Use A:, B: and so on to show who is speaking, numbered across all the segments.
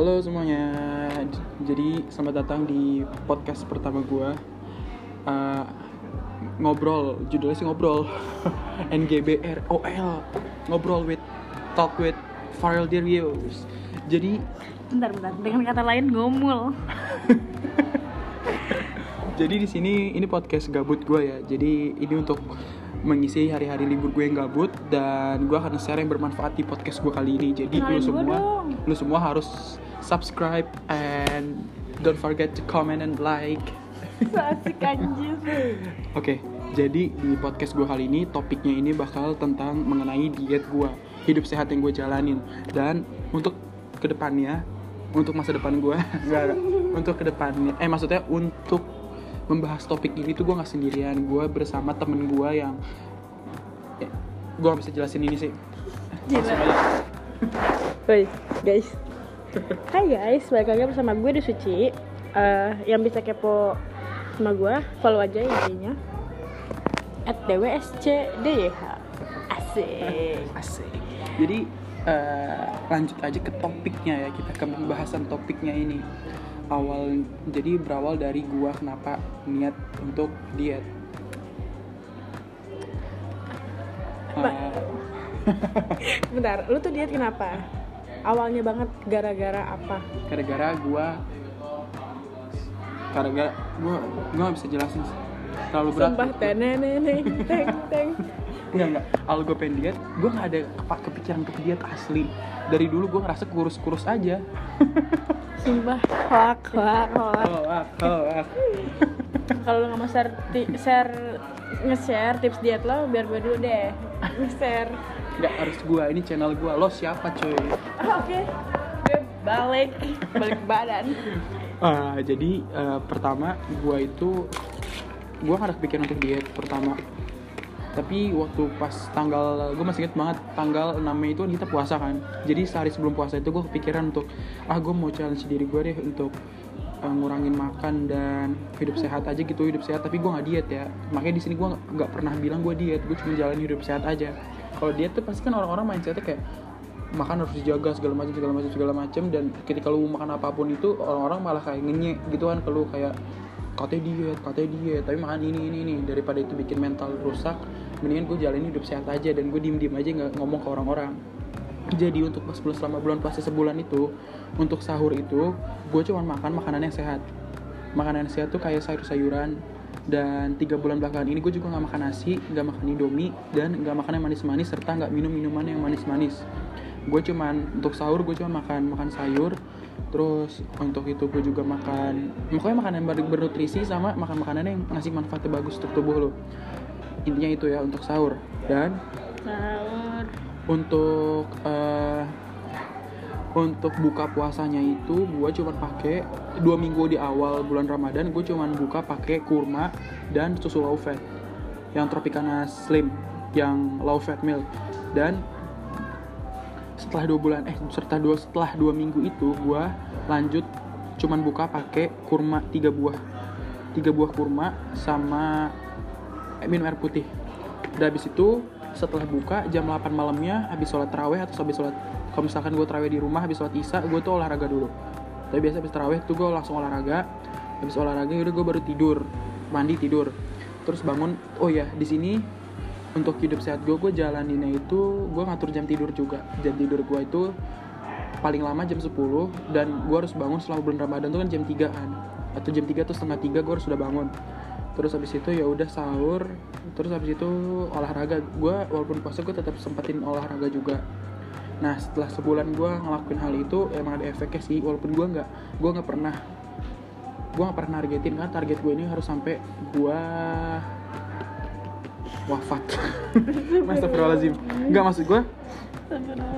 A: Halo semuanya. Jadi selamat datang di podcast pertama gua. Eh, ngobrol, judulnya sih ngobrol. NGBR OL. Ngobrol with talk with Farel Darius. Jadi
B: Bentar, bentar. Dengan kata lain ngomul.
A: jadi di sini ini podcast gabut gua ya. Jadi ini untuk mengisi hari-hari libur gue yang gabut dan gue akan share yang bermanfaat di podcast gue kali ini. Jadi lu
B: Kenalin gua
A: semua lu semua harus subscribe and don't forget to comment and like.
B: Asik anjir.
A: Oke, jadi di podcast gue kali ini topiknya ini bakal tentang mengenai diet gue, hidup sehat yang gue jalanin dan untuk ke depannya, untuk masa depan gue, untuk ke depannya, eh maksudnya untuk membahas topik ini tuh gue nggak sendirian, gue bersama temen gue yang, eh, gue gak bisa jelasin ini sih.
B: Gila. Woi, guys. Hai guys, balik lagi bersama gue di Suci. Eh, yang bisa kepo sama gue, follow aja IG-nya. At DWSCDYH. Asik.
A: Asik. Jadi eh, lanjut aja ke topiknya ya kita ke pembahasan topiknya ini. Awal jadi berawal dari gua kenapa niat untuk diet. Eh,
B: Bentar, lu tuh diet kenapa? Awalnya banget gara-gara apa?
A: gara-gara gua gara-gara gua gua gak bisa jelasin terlalu berat.
B: Sumpah teneneneng teng teng.
A: Enggak enggak. Kalau gue pengen diet, gue nggak ada kepikiran untuk diet asli. Dari dulu gue ngerasa kurus-kurus aja.
B: Sumpah hoak hoak hoak.
A: Oh, ah, oh, ah.
B: kalau lu nggak mau share, share nge-share tips diet lo biar gue dulu deh nge-share
A: Nggak harus gua, ini channel gua. Lo siapa cuy?
B: Ah, oke gue balik balik badan
A: Ah, jadi eh, pertama gua itu gua nggak ada kepikiran untuk diet pertama. Tapi waktu pas tanggal gue masih inget banget tanggal 6 Mei itu kita puasa kan. Jadi sehari sebelum puasa itu gue kepikiran untuk ah gue mau challenge diri gue deh untuk eh, ngurangin makan dan hidup sehat aja gitu hidup sehat. Tapi gue nggak diet ya. Makanya di sini gue nggak- pernah bilang gue diet gue cuma jalan hidup sehat aja. Kalau diet tuh pasti kan orang-orang mindsetnya kayak makan harus dijaga segala macam segala macam segala macam. Dan ketika lu makan apa pun itu orang-orang malah kayak ngenyek gitu kan kalau kayak katanya diet katanya diet. Tapi makan ini ini ini. Daripada itu bikin mental rusak mendingan gue jalanin hidup sehat aja dan gue diem diem aja nggak ngomong ke orang-orang. Jadi untuk pas bulan selama bulan puasa sebulan itu untuk sahur itu gue cuma makan makanan yang sehat. Makanan yang sehat tuh kayak sayur-sayuran. Dan tiga bulan belakangan ini gue juga nggak makan nasi nggak makan indomie dan nggak makan yang manis-manis serta nggak minum minuman yang manis-manis. Gue cuman untuk sahur gue cuma makan makan sayur terus untuk itu gue juga makan pokoknya makanan yang ber- bernutrisi sama makan makanan yang ngasih manfaatnya bagus untuk tubuh lo intinya itu ya untuk sahur. Dan
B: sahur.
A: untuk eh, untuk buka puasanya itu gue cuma pakai dua minggu di awal bulan Ramadan gue cuma buka pakai kurma dan susu low fat yang Tropicana Slim yang low fat milk. Dan setelah dua bulan eh serta dua setelah dua minggu itu gue lanjut cuman buka pakai kurma tiga buah tiga buah kurma sama minum air putih. Udah habis itu setelah buka jam 8 malamnya habis sholat terawih atau habis sholat kalau misalkan gue terawih di rumah habis sholat isya gue tuh olahraga dulu. Tapi biasa habis terawih tuh gue langsung olahraga. Habis olahraga udah gue baru tidur mandi tidur. Terus bangun oh ya di sini untuk hidup sehat gue gue jalaninnya itu gue ngatur jam tidur juga. Jam tidur gue itu paling lama jam 10 dan gue harus bangun selama bulan Ramadan tuh kan jam 3 kan atau jam 3 atau setengah 3 gue harus sudah bangun. Terus habis itu ya udah sahur terus habis itu olahraga. Gue walaupun puasa gue tetap sempetin olahraga juga. Nah setelah sebulan gue ngelakuin hal itu emang ada efeknya sih. Walaupun gue nggak gue nggak pernah gue nggak pernah targetin kan target gue ini harus sampai gue wafat. Astagfirullahaladzim. Nggak maksud gue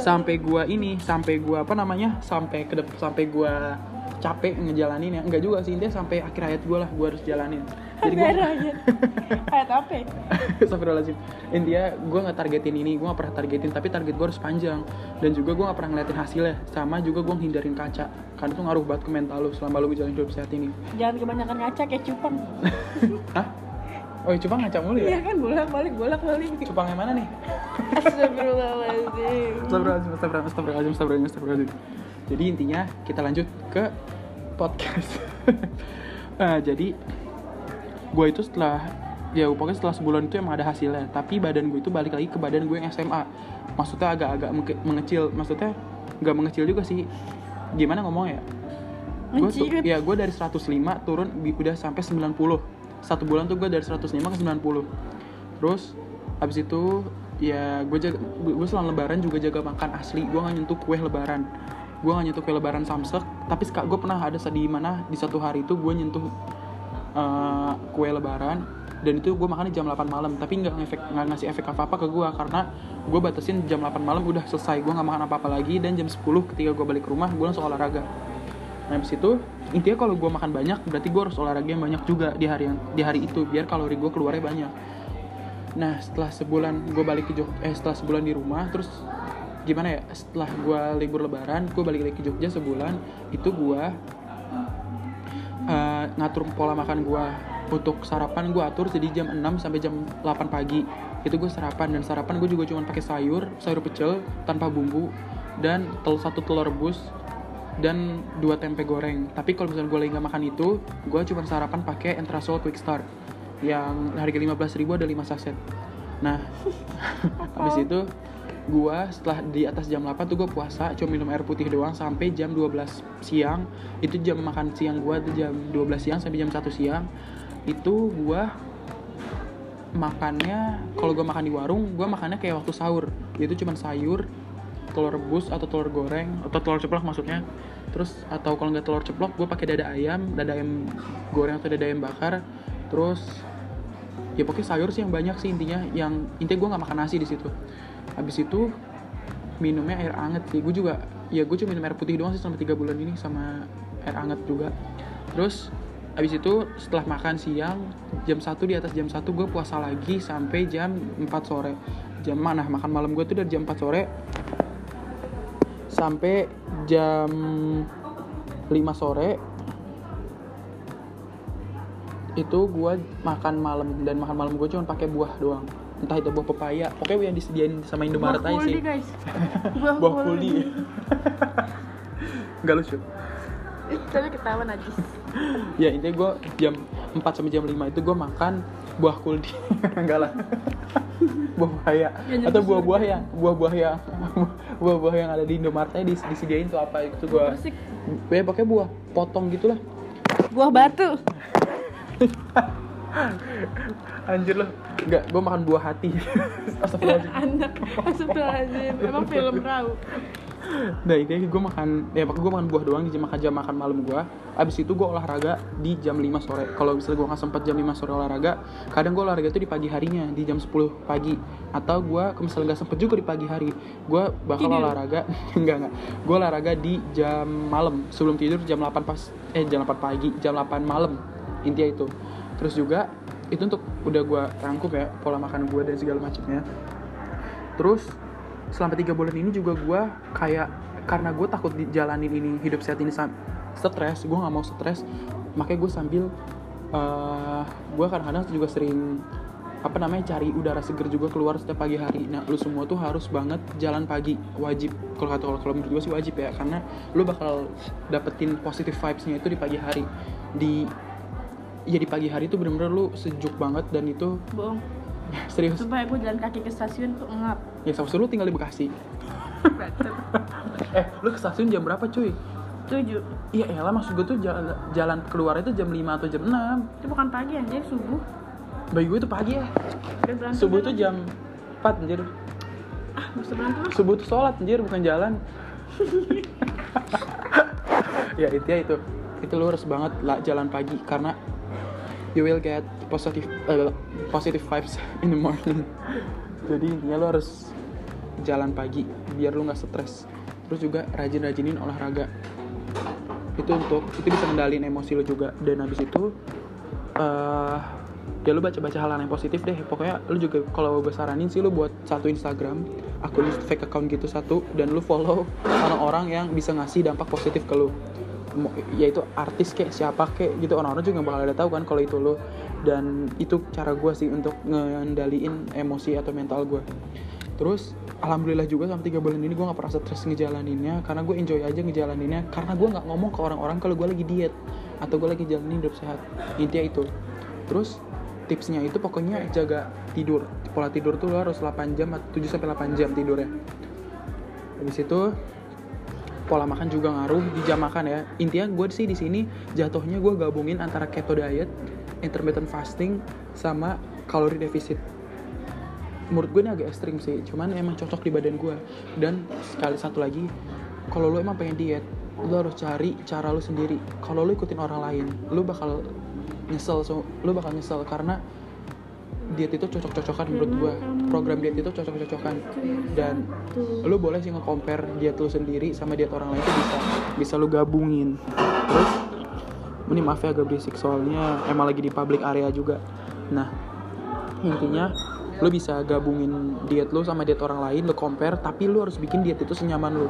A: sampai gua ini sampai gua apa namanya sampai ke sampai gua capek ngejalanin ya enggak juga sih intinya sampai akhir hayat gua lah gua harus jalanin. Jadi
B: aja kayak apa ya?
A: Astagfirullahaladzim. Intinya gua nggak targetin ini gua nggak pernah targetin tapi target gua harus panjang. Dan juga gua nggak pernah ngeliatin hasilnya. Sama juga gua hindarin kaca. Karena itu ngaruh banget ke mental lu selama lu ngejalanin hidup sehat ini.
B: Jangan kebanyakan ngaca kayak cupang
A: hah oh iya, cupang ngaca mulu ya?
B: Iya kan bolak balik bolak balik
A: cupang yang mana nih?
B: Astagfirullahaladzim.
A: Astagfirullahaladzim, astagfirullahaladzim, astagfirullahaladzim, astagfirullahaladzim, astagfirullahaladzim. jadi intinya kita lanjut ke podcast. Eh, jadi gue itu setelah ya pokoknya setelah sebulan itu emang ada hasilnya. Tapi badan gue itu balik lagi ke badan gue yang SMA maksudnya agak-agak menge- mengecil maksudnya nggak mengecil juga sih. Gimana ngomongnya? Ya gue tuh ya gue dari 105 turun udah sampai 90 satu bulan tuh gue dari 105 ke 90 terus habis itu ya gue jaga gue selama lebaran juga jaga makan asli. Gue nggak nyentuh kue lebaran. Gue nggak nyentuh kue lebaran samsek. Tapi gue pernah ada di mana di satu hari itu gue nyentuh eh, kue lebaran. Dan itu gue makannya jam 8 malam. Tapi nggak ngefek nggak ngasih efek apa apa ke gue karena gue batasin jam 8 malam udah selesai. Gue nggak makan apa apa lagi. Dan jam 10 ketika gue balik ke rumah gue langsung olahraga nah habis itu intinya kalau gue makan banyak berarti gue harus olahraga yang banyak juga di hari yang di hari itu biar kalori gue keluarnya banyak. Nah setelah sebulan gue balik ke Jog eh setelah sebulan di rumah terus gimana ya? Setelah gue libur lebaran gue balik lagi ke Jogja sebulan itu gue eh, ngatur pola makan gue untuk sarapan gue atur jadi jam 6 sampai jam 8 pagi. Itu gue sarapan dan sarapan gue juga cuma pakai sayur sayur pecel tanpa bumbu dan telur satu telur rebus dan dua tempe goreng. Tapi kalau misalnya gue lagi nggak makan itu gue cuma sarapan pakai entrasol quick start. Yang harga 15.000 ada 5 saset nah habis itu gue setelah di atas jam 8 tuh gue puasa cuma minum air putih doang sampai jam 12 siang. Itu jam makan siang gue tuh jam 12 siang sampai jam 1 siang. Itu gue makannya kalau gue makan di warung gue makannya kayak waktu sahur. Yaitu cuma sayur telur rebus atau telur goreng atau telur ceplok maksudnya. Terus atau kalau nggak telur ceplok gue pakai dada ayam dada ayam goreng atau dada ayam bakar. Terus ya pokoknya sayur sih yang banyak sih intinya. Yang intinya gue nggak makan nasi di situ. Habis itu minumnya air anget sih. Gue juga ya gue cuma minum air putih doang sih selama tiga bulan ini sama air anget juga. Terus habis itu setelah makan siang jam 1 di atas jam 1 gue puasa lagi sampai jam 4 sore. Jam mana? Makan malam gue tuh dari jam 4 sore sampai jam 5 sore itu gue makan malam dan makan malam gue cuma pakai buah doang. Entah itu buah pepaya pokoknya yang disediain sama Indomaret aja sih.
B: guys. Buah,
A: buah kuldi. nggak lucu.
B: Tapi ketahuan aja
A: ya intinya gue jam 4 sampai jam 5 itu gue makan buah kuldi. Enggak lah buah pepaya
B: Ya,
A: atau buah-buah yang buah-buah yang buah-buah yang ada di Indomaret dis- disediain tuh apa itu
B: Persik.
A: ya pakai buah potong gitulah.
B: Buah batu.
A: Anjir loh enggak gue makan buah hati. Astagfirullahaladzim.
B: Anak. Astagfirullahaladzim. Emang film raw
A: Nah intinya gue makan, ya pakai gue makan buah doang di jam makan jam makan malam gue. Abis itu gue olahraga di jam 5 sore. Kalau misalnya gue nggak sempat jam 5 sore olahraga, kadang gue olahraga itu di pagi harinya di jam 10 pagi. Atau gue kalau misalnya nggak sempet juga di pagi hari, gue bakal
B: Tidur.
A: olahraga enggak enggak. Gue olahraga di jam malam sebelum tidur jam 8 pas eh jam 8 pagi, jam 8 malam. Intinya itu. Terus juga itu untuk udah gue rangkum ya pola makan gue dan segala macamnya. Terus selama tiga bulan ini juga gue kayak karena gue takut dijalanin ini hidup sehat ini stres gue nggak mau stres makanya gue sambil eh gue kadang-kadang juga sering apa namanya cari udara seger juga keluar setiap pagi hari. Nah lu semua tuh harus banget jalan pagi wajib. Kalau kata kalau menurut gue sih wajib ya karena lu bakal dapetin positive vibesnya itu di pagi hari. Di ya di pagi hari itu bener-bener lu sejuk banget dan itu
B: bohong
A: serius?
B: Supaya gue jalan kaki ke stasiun tuh ngap.
A: Ya sama lu tinggal di Bekasi. Eh lu ke stasiun jam berapa cuy?
B: Tujuh.
A: Iya elah maksud gue tuh jalan, jalan keluar itu jam 5 atau jam 6
B: itu bukan pagi anjir subuh.
A: Bagi gue tuh pagi ya. Subuh tuh jam 4 anjir.
B: Ah.
A: Subuh tuh sholat anjir bukan jalan. Ya intinya itu. Itu lu harus banget lah jalan pagi Karena you will get positive eh, positive vibes in the morning. Jadi intinya lu harus jalan pagi Biar lu gak stres. Terus juga rajin-rajinin olahraga. Itu untuk itu bisa kendalin emosi lu juga. Dan habis itu eh ya lu baca-baca hal yang positif deh. Pokoknya lu juga kalau gue saranin sih lu buat satu Instagram akun fake account gitu satu. Dan lu follow orang-orang yang bisa ngasih dampak positif ke lu Mo- yaitu artis kayak siapa kayak gitu. Orang-orang juga bakal ada tahu kan kalau itu lu dan itu cara gue sih untuk ngendaliin emosi atau mental gue terus alhamdulillah juga sama tiga bulan ini gue nggak pernah stres ngejalaninnya. Karena gue enjoy aja ngejalaninnya. Karena gue nggak ngomong ke orang-orang kalau gue lagi diet. Atau gue lagi jalanin hidup sehat. Intinya itu. Terus tipsnya itu pokoknya jaga tidur. Pola tidur tuh lo harus 8 jam 7 sampai 8 jam tidurnya. Habis itu pola makan juga ngaruh di jam makan ya. Intinya gue sih di sini jatuhnya gue gabungin antara keto diet intermittent fasting sama kalori defisit. Menurut gue ini agak ekstrim sih cuman emang cocok di badan gue dan sekali satu lagi kalau lo emang pengen diet lo harus cari cara lo sendiri. Kalau lo ikutin orang lain lo bakal nyesel so, lo bakal nyesel karena diet itu cocok-cocokan menurut gue program diet itu cocok-cocokan. Dan lo boleh sih nge-compare diet lo sendiri sama diet orang lain itu bisa bisa lo gabungin. Terus ini maaf ya agak berisik soalnya emang lagi di public area juga. Nah intinya lo bisa gabungin diet lo sama diet orang lain lo compare tapi lo harus bikin diet itu senyaman lo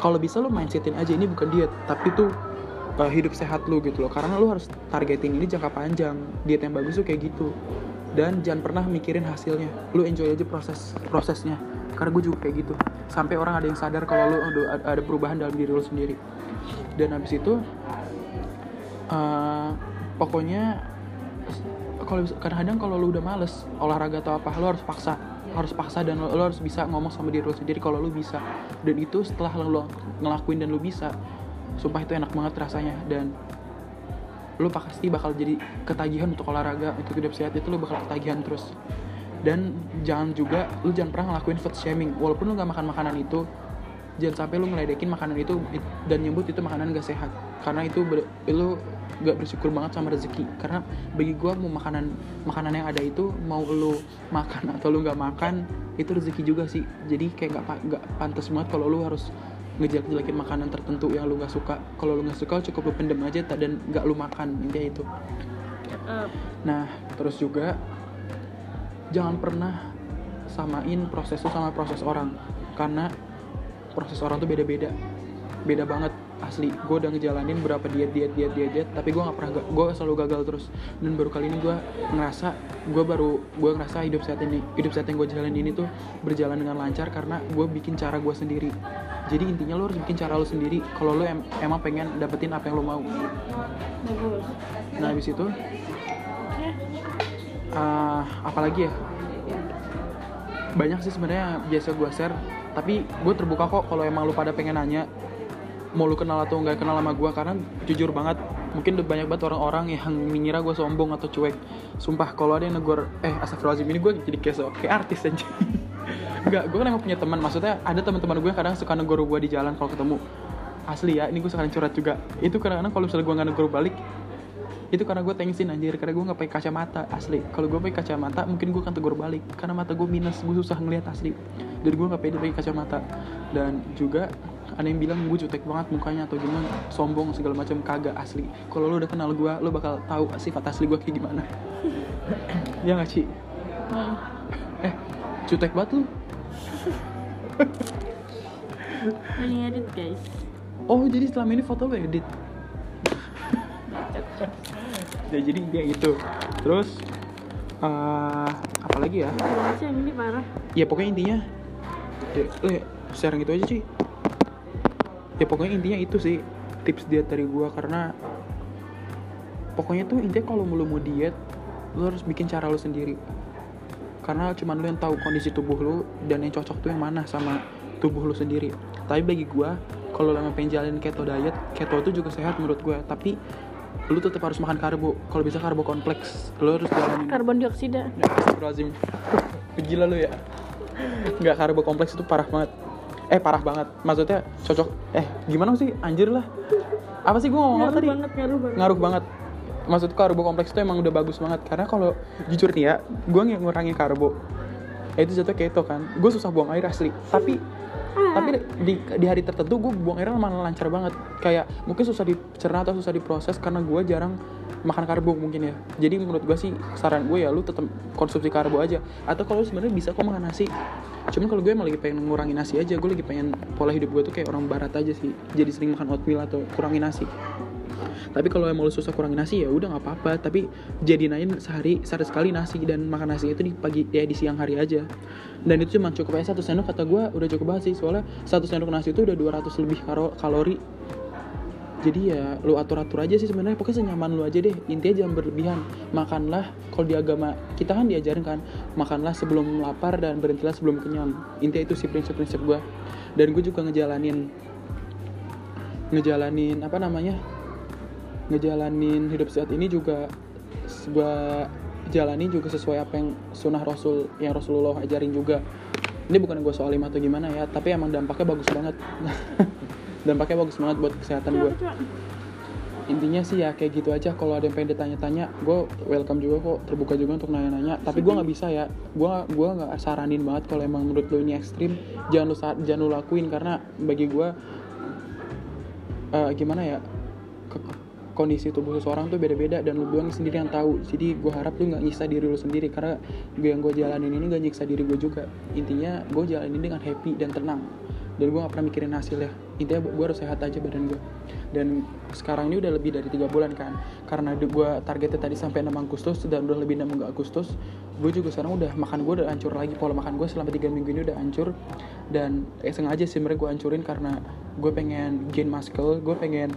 A: kalau bisa lo mindsetin aja ini bukan diet tapi tuh uh, hidup sehat lo gitu loh. Karena lo harus targeting ini jangka panjang. Diet yang bagus tuh kayak gitu. Dan jangan pernah mikirin hasilnya. Lo enjoy aja proses prosesnya. Karena gue juga kayak gitu. Sampai orang ada yang sadar kalau lo ada, perubahan dalam diri lo sendiri. Dan habis itu uh, pokoknya kalau kadang-kadang kalau lu udah males olahraga atau apa lo harus paksa. Harus paksa dan lo, lo harus bisa ngomong sama diri lo sendiri kalau lu bisa. Dan itu setelah lo ngelakuin dan lu bisa sumpah itu enak banget rasanya. Dan lu pasti bakal jadi ketagihan untuk olahraga untuk hidup sehat. Itu lu bakal ketagihan terus. Dan jangan juga lu jangan pernah ngelakuin food shaming. Walaupun lu nggak makan makanan itu jangan sampai lu ngeledekin makanan itu dan nyebut itu makanan gak sehat. Karena itu lu gak bersyukur banget sama rezeki. Karena bagi gua mau makanan makanan yang ada itu mau lu makan atau lu nggak makan itu rezeki juga sih. Jadi kayak gak, gak pantas banget kalau lu harus ngejelek-jelekin makanan tertentu yang lu nggak suka. Kalau lu nggak suka cukup lu pendem aja dan nggak lu makan intinya itu. Nah terus juga jangan pernah samain proses lu sama proses orang. Karena proses orang tuh beda-beda. Beda banget asli gue udah ngejalanin berapa diet diet diet diet diet tapi gue nggak pernah gue selalu gagal terus. Dan baru kali ini gue ngerasa gue baru gue ngerasa hidup sehat ini hidup sehat yang gue jalanin ini tuh berjalan dengan lancar karena gue bikin cara gue sendiri. Jadi intinya lo harus bikin cara lo sendiri. Kalau lo em emang pengen dapetin apa yang lo mau. Nah habis itu uh, apalagi ya? Banyak sih sebenarnya biasa gue share tapi gue terbuka kok kalau emang lu pada pengen nanya mau lu kenal atau nggak kenal sama gue karena jujur banget mungkin udah banyak banget orang-orang yang mengira gue sombong atau cuek. Sumpah kalau ada yang negor eh astagfirullahaladzim ini gue jadi kayak so, kayak artis aja Enggak, gue kan emang punya teman. Maksudnya ada teman-teman gue kadang suka negor gue di jalan kalau ketemu. Asli ya ini gue sekarang curhat juga. Itu kadang-kadang kalau misalnya gue nggak negor balik itu karena gue tensin anjir. Karena gue nggak pakai kacamata asli. Kalau gue pakai kacamata mungkin gue akan tegur balik. Karena mata gue minus gue susah ngeliat asli. Dan gue nggak pede pakai kacamata. Dan juga ada yang bilang gue jutek banget mukanya atau gimana? Sombong segala macam kagak asli. Kalau lo udah kenal gue lo bakal tahu sifat asli gue kayak gimana. Ya nggak sih eh jutek banget lu.
B: Ini edit guys.
A: oh jadi selama ini foto lo edit. Ya jadi dia itu terus uh, apa lagi ya?
B: Ini parah?
A: ya pokoknya intinya ya, eh, sharing itu aja sih ya pokoknya intinya itu sih tips diet dari gua karena pokoknya tuh intinya kalau lu mau diet lu harus bikin cara lu sendiri. Karena cuman lu yang tahu kondisi tubuh lu dan yang cocok tuh yang mana sama tubuh lu sendiri. Tapi bagi gua kalau emang pengen jalanin keto diet keto itu juga sehat menurut gua. Tapi lu tetap harus makan karbo. Kalau bisa karbo kompleks lu harus jalanin.
B: Karbon dioksida.
A: Ya, Gila lu ya. Nggak karbo kompleks itu parah banget Eh parah banget. Maksudnya cocok. Eh gimana sih? Anjir lah. Apa sih gue ngomong apa tadi?
B: banget, ngaruh banget.
A: Ngaruh banget. Maksudku karbo kompleks itu emang udah bagus banget. Karena kalau jujur nih ya Gue ngurangin karbo Ya itu jatuh keto kan. Gue susah buang air asli. Tapi tapi di, di hari tertentu gue buang airnya malah lancar banget. Kayak mungkin susah dicerna atau susah diproses karena gue jarang makan karbo mungkin ya. Jadi menurut gue sih saran gue ya lu tetap konsumsi karbo aja. Atau kalau sebenarnya bisa kok makan nasi. Cuman kalau gue emang lagi pengen ngurangin nasi aja gue lagi pengen pola hidup gue tuh kayak orang barat aja sih. Jadi sering makan oatmeal atau kurangin nasi. Tapi kalau emang lu susah kurangin nasi ya udah nggak apa-apa. Tapi jadiin aja sehari sehari sekali nasi dan makan nasi itu di pagi ya di siang hari aja. Dan itu cuma cukup aja satu sendok kata gue udah cukup banget sih. Soalnya satu sendok nasi itu udah 200 lebih kalori jadi ya lu atur atur aja sih sebenarnya. Pokoknya senyaman lu aja deh. Intinya jangan berlebihan. Makanlah kalau di agama kita kan diajarin kan makanlah sebelum lapar dan berhentilah sebelum kenyang. Intinya itu sih prinsip prinsip gue dan gue juga ngejalanin ngejalanin apa namanya ngejalanin hidup sehat ini juga gue jalani juga sesuai apa yang sunnah rasul yang rasulullah ajarin juga. Ini bukan gue soal atau gimana ya tapi emang dampaknya bagus banget dampaknya bagus banget buat kesehatan gue intinya sih ya kayak gitu aja. Kalau ada yang pengen ditanya-tanya gue welcome juga kok. Terbuka juga untuk nanya-nanya. Tapi gue nggak bisa ya. Gue gua nggak saranin banget kalau emang menurut lo ini ekstrim. Jangan sa- jangan lu lakuin karena bagi gue eh, gimana ya ke- kondisi tubuh seseorang tuh beda-beda dan lu doang sendiri yang tahu. Jadi gue harap lu nggak nyiksa diri lu sendiri karena gue yang gue jalanin ini gak nyiksa diri gue juga. Intinya gue jalanin dengan happy dan tenang dan gue gak pernah mikirin hasilnya intinya gue harus sehat aja badan gue dan sekarang ini udah lebih dari tiga bulan kan. Karena gue targetnya tadi sampai 6 Agustus dan udah lebih 6 Agustus gue juga sekarang udah makan gue udah hancur lagi. Pola makan gue selama tiga minggu ini udah hancur. Dan eh, sengaja sih sebenarnya gue hancurin karena gue pengen gain muscle gue pengen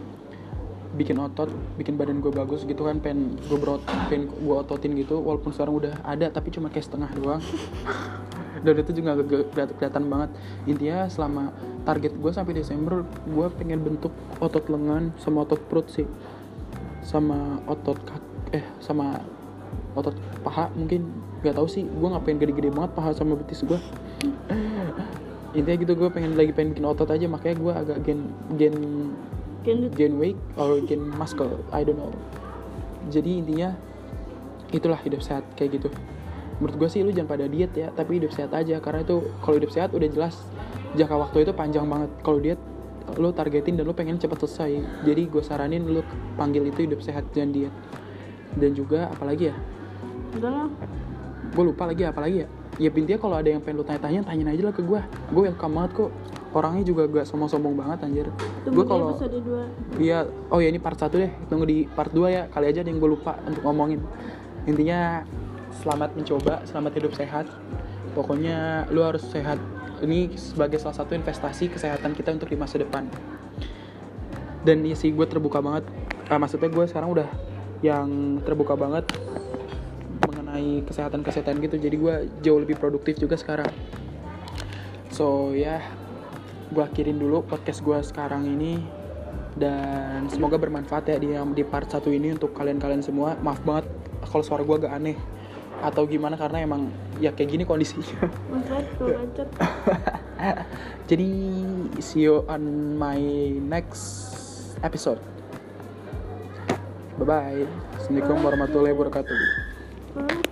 A: bikin otot, bikin badan gue bagus gitu kan, pengen gue berot, pengen gue ototin gitu, walaupun sekarang udah ada tapi cuma kayak setengah doang. Dan itu juga gak kelihatan, banget. Intinya selama target gue sampai Desember, gue pengen bentuk otot lengan sama otot perut sih, sama otot kak, eh sama otot paha mungkin. Nggak tahu sih gue nggak pengen gede-gede banget paha sama betis gue intinya gitu gue pengen lagi pengen bikin otot aja. Makanya gue agak gen gen
B: Gendut.
A: gain weight or gain muscle. I don't know. Jadi intinya itulah hidup sehat kayak gitu menurut gue sih lu jangan pada diet ya tapi hidup sehat aja karena itu kalau hidup sehat udah jelas jangka waktu itu panjang banget kalau diet lu targetin dan lu pengen cepat selesai jadi gue saranin lu panggil itu hidup sehat jangan diet dan juga apalagi ya
B: Udah lah.
A: gue lupa lagi apalagi ya ya intinya kalau ada yang pengen lu tanya-tanya tanyain aja lah ke gue gue welcome banget kok orangnya juga gak sombong-sombong banget anjir gue kalau
B: episode 2.
A: Iya, oh ya ini part 1 deh. Tunggu di part 2 ya. Kali aja ada yang gue lupa untuk ngomongin. Intinya selamat mencoba, selamat hidup sehat. Pokoknya lu harus sehat. Ini sebagai salah satu investasi kesehatan kita untuk di masa depan. Dan ya sih gue terbuka banget. Ah, maksudnya gue sekarang udah yang terbuka banget mengenai kesehatan-kesehatan gitu. Jadi gue jauh lebih produktif juga sekarang. So ya, gue akhirin dulu podcast gue sekarang ini dan semoga bermanfaat ya di di part satu ini untuk kalian-kalian semua maaf banget kalau suara gue agak aneh atau gimana karena emang ya kayak gini kondisinya. Jadi see you on my next episode. Bye bye assalamualaikum warahmatullahi wabarakatuh.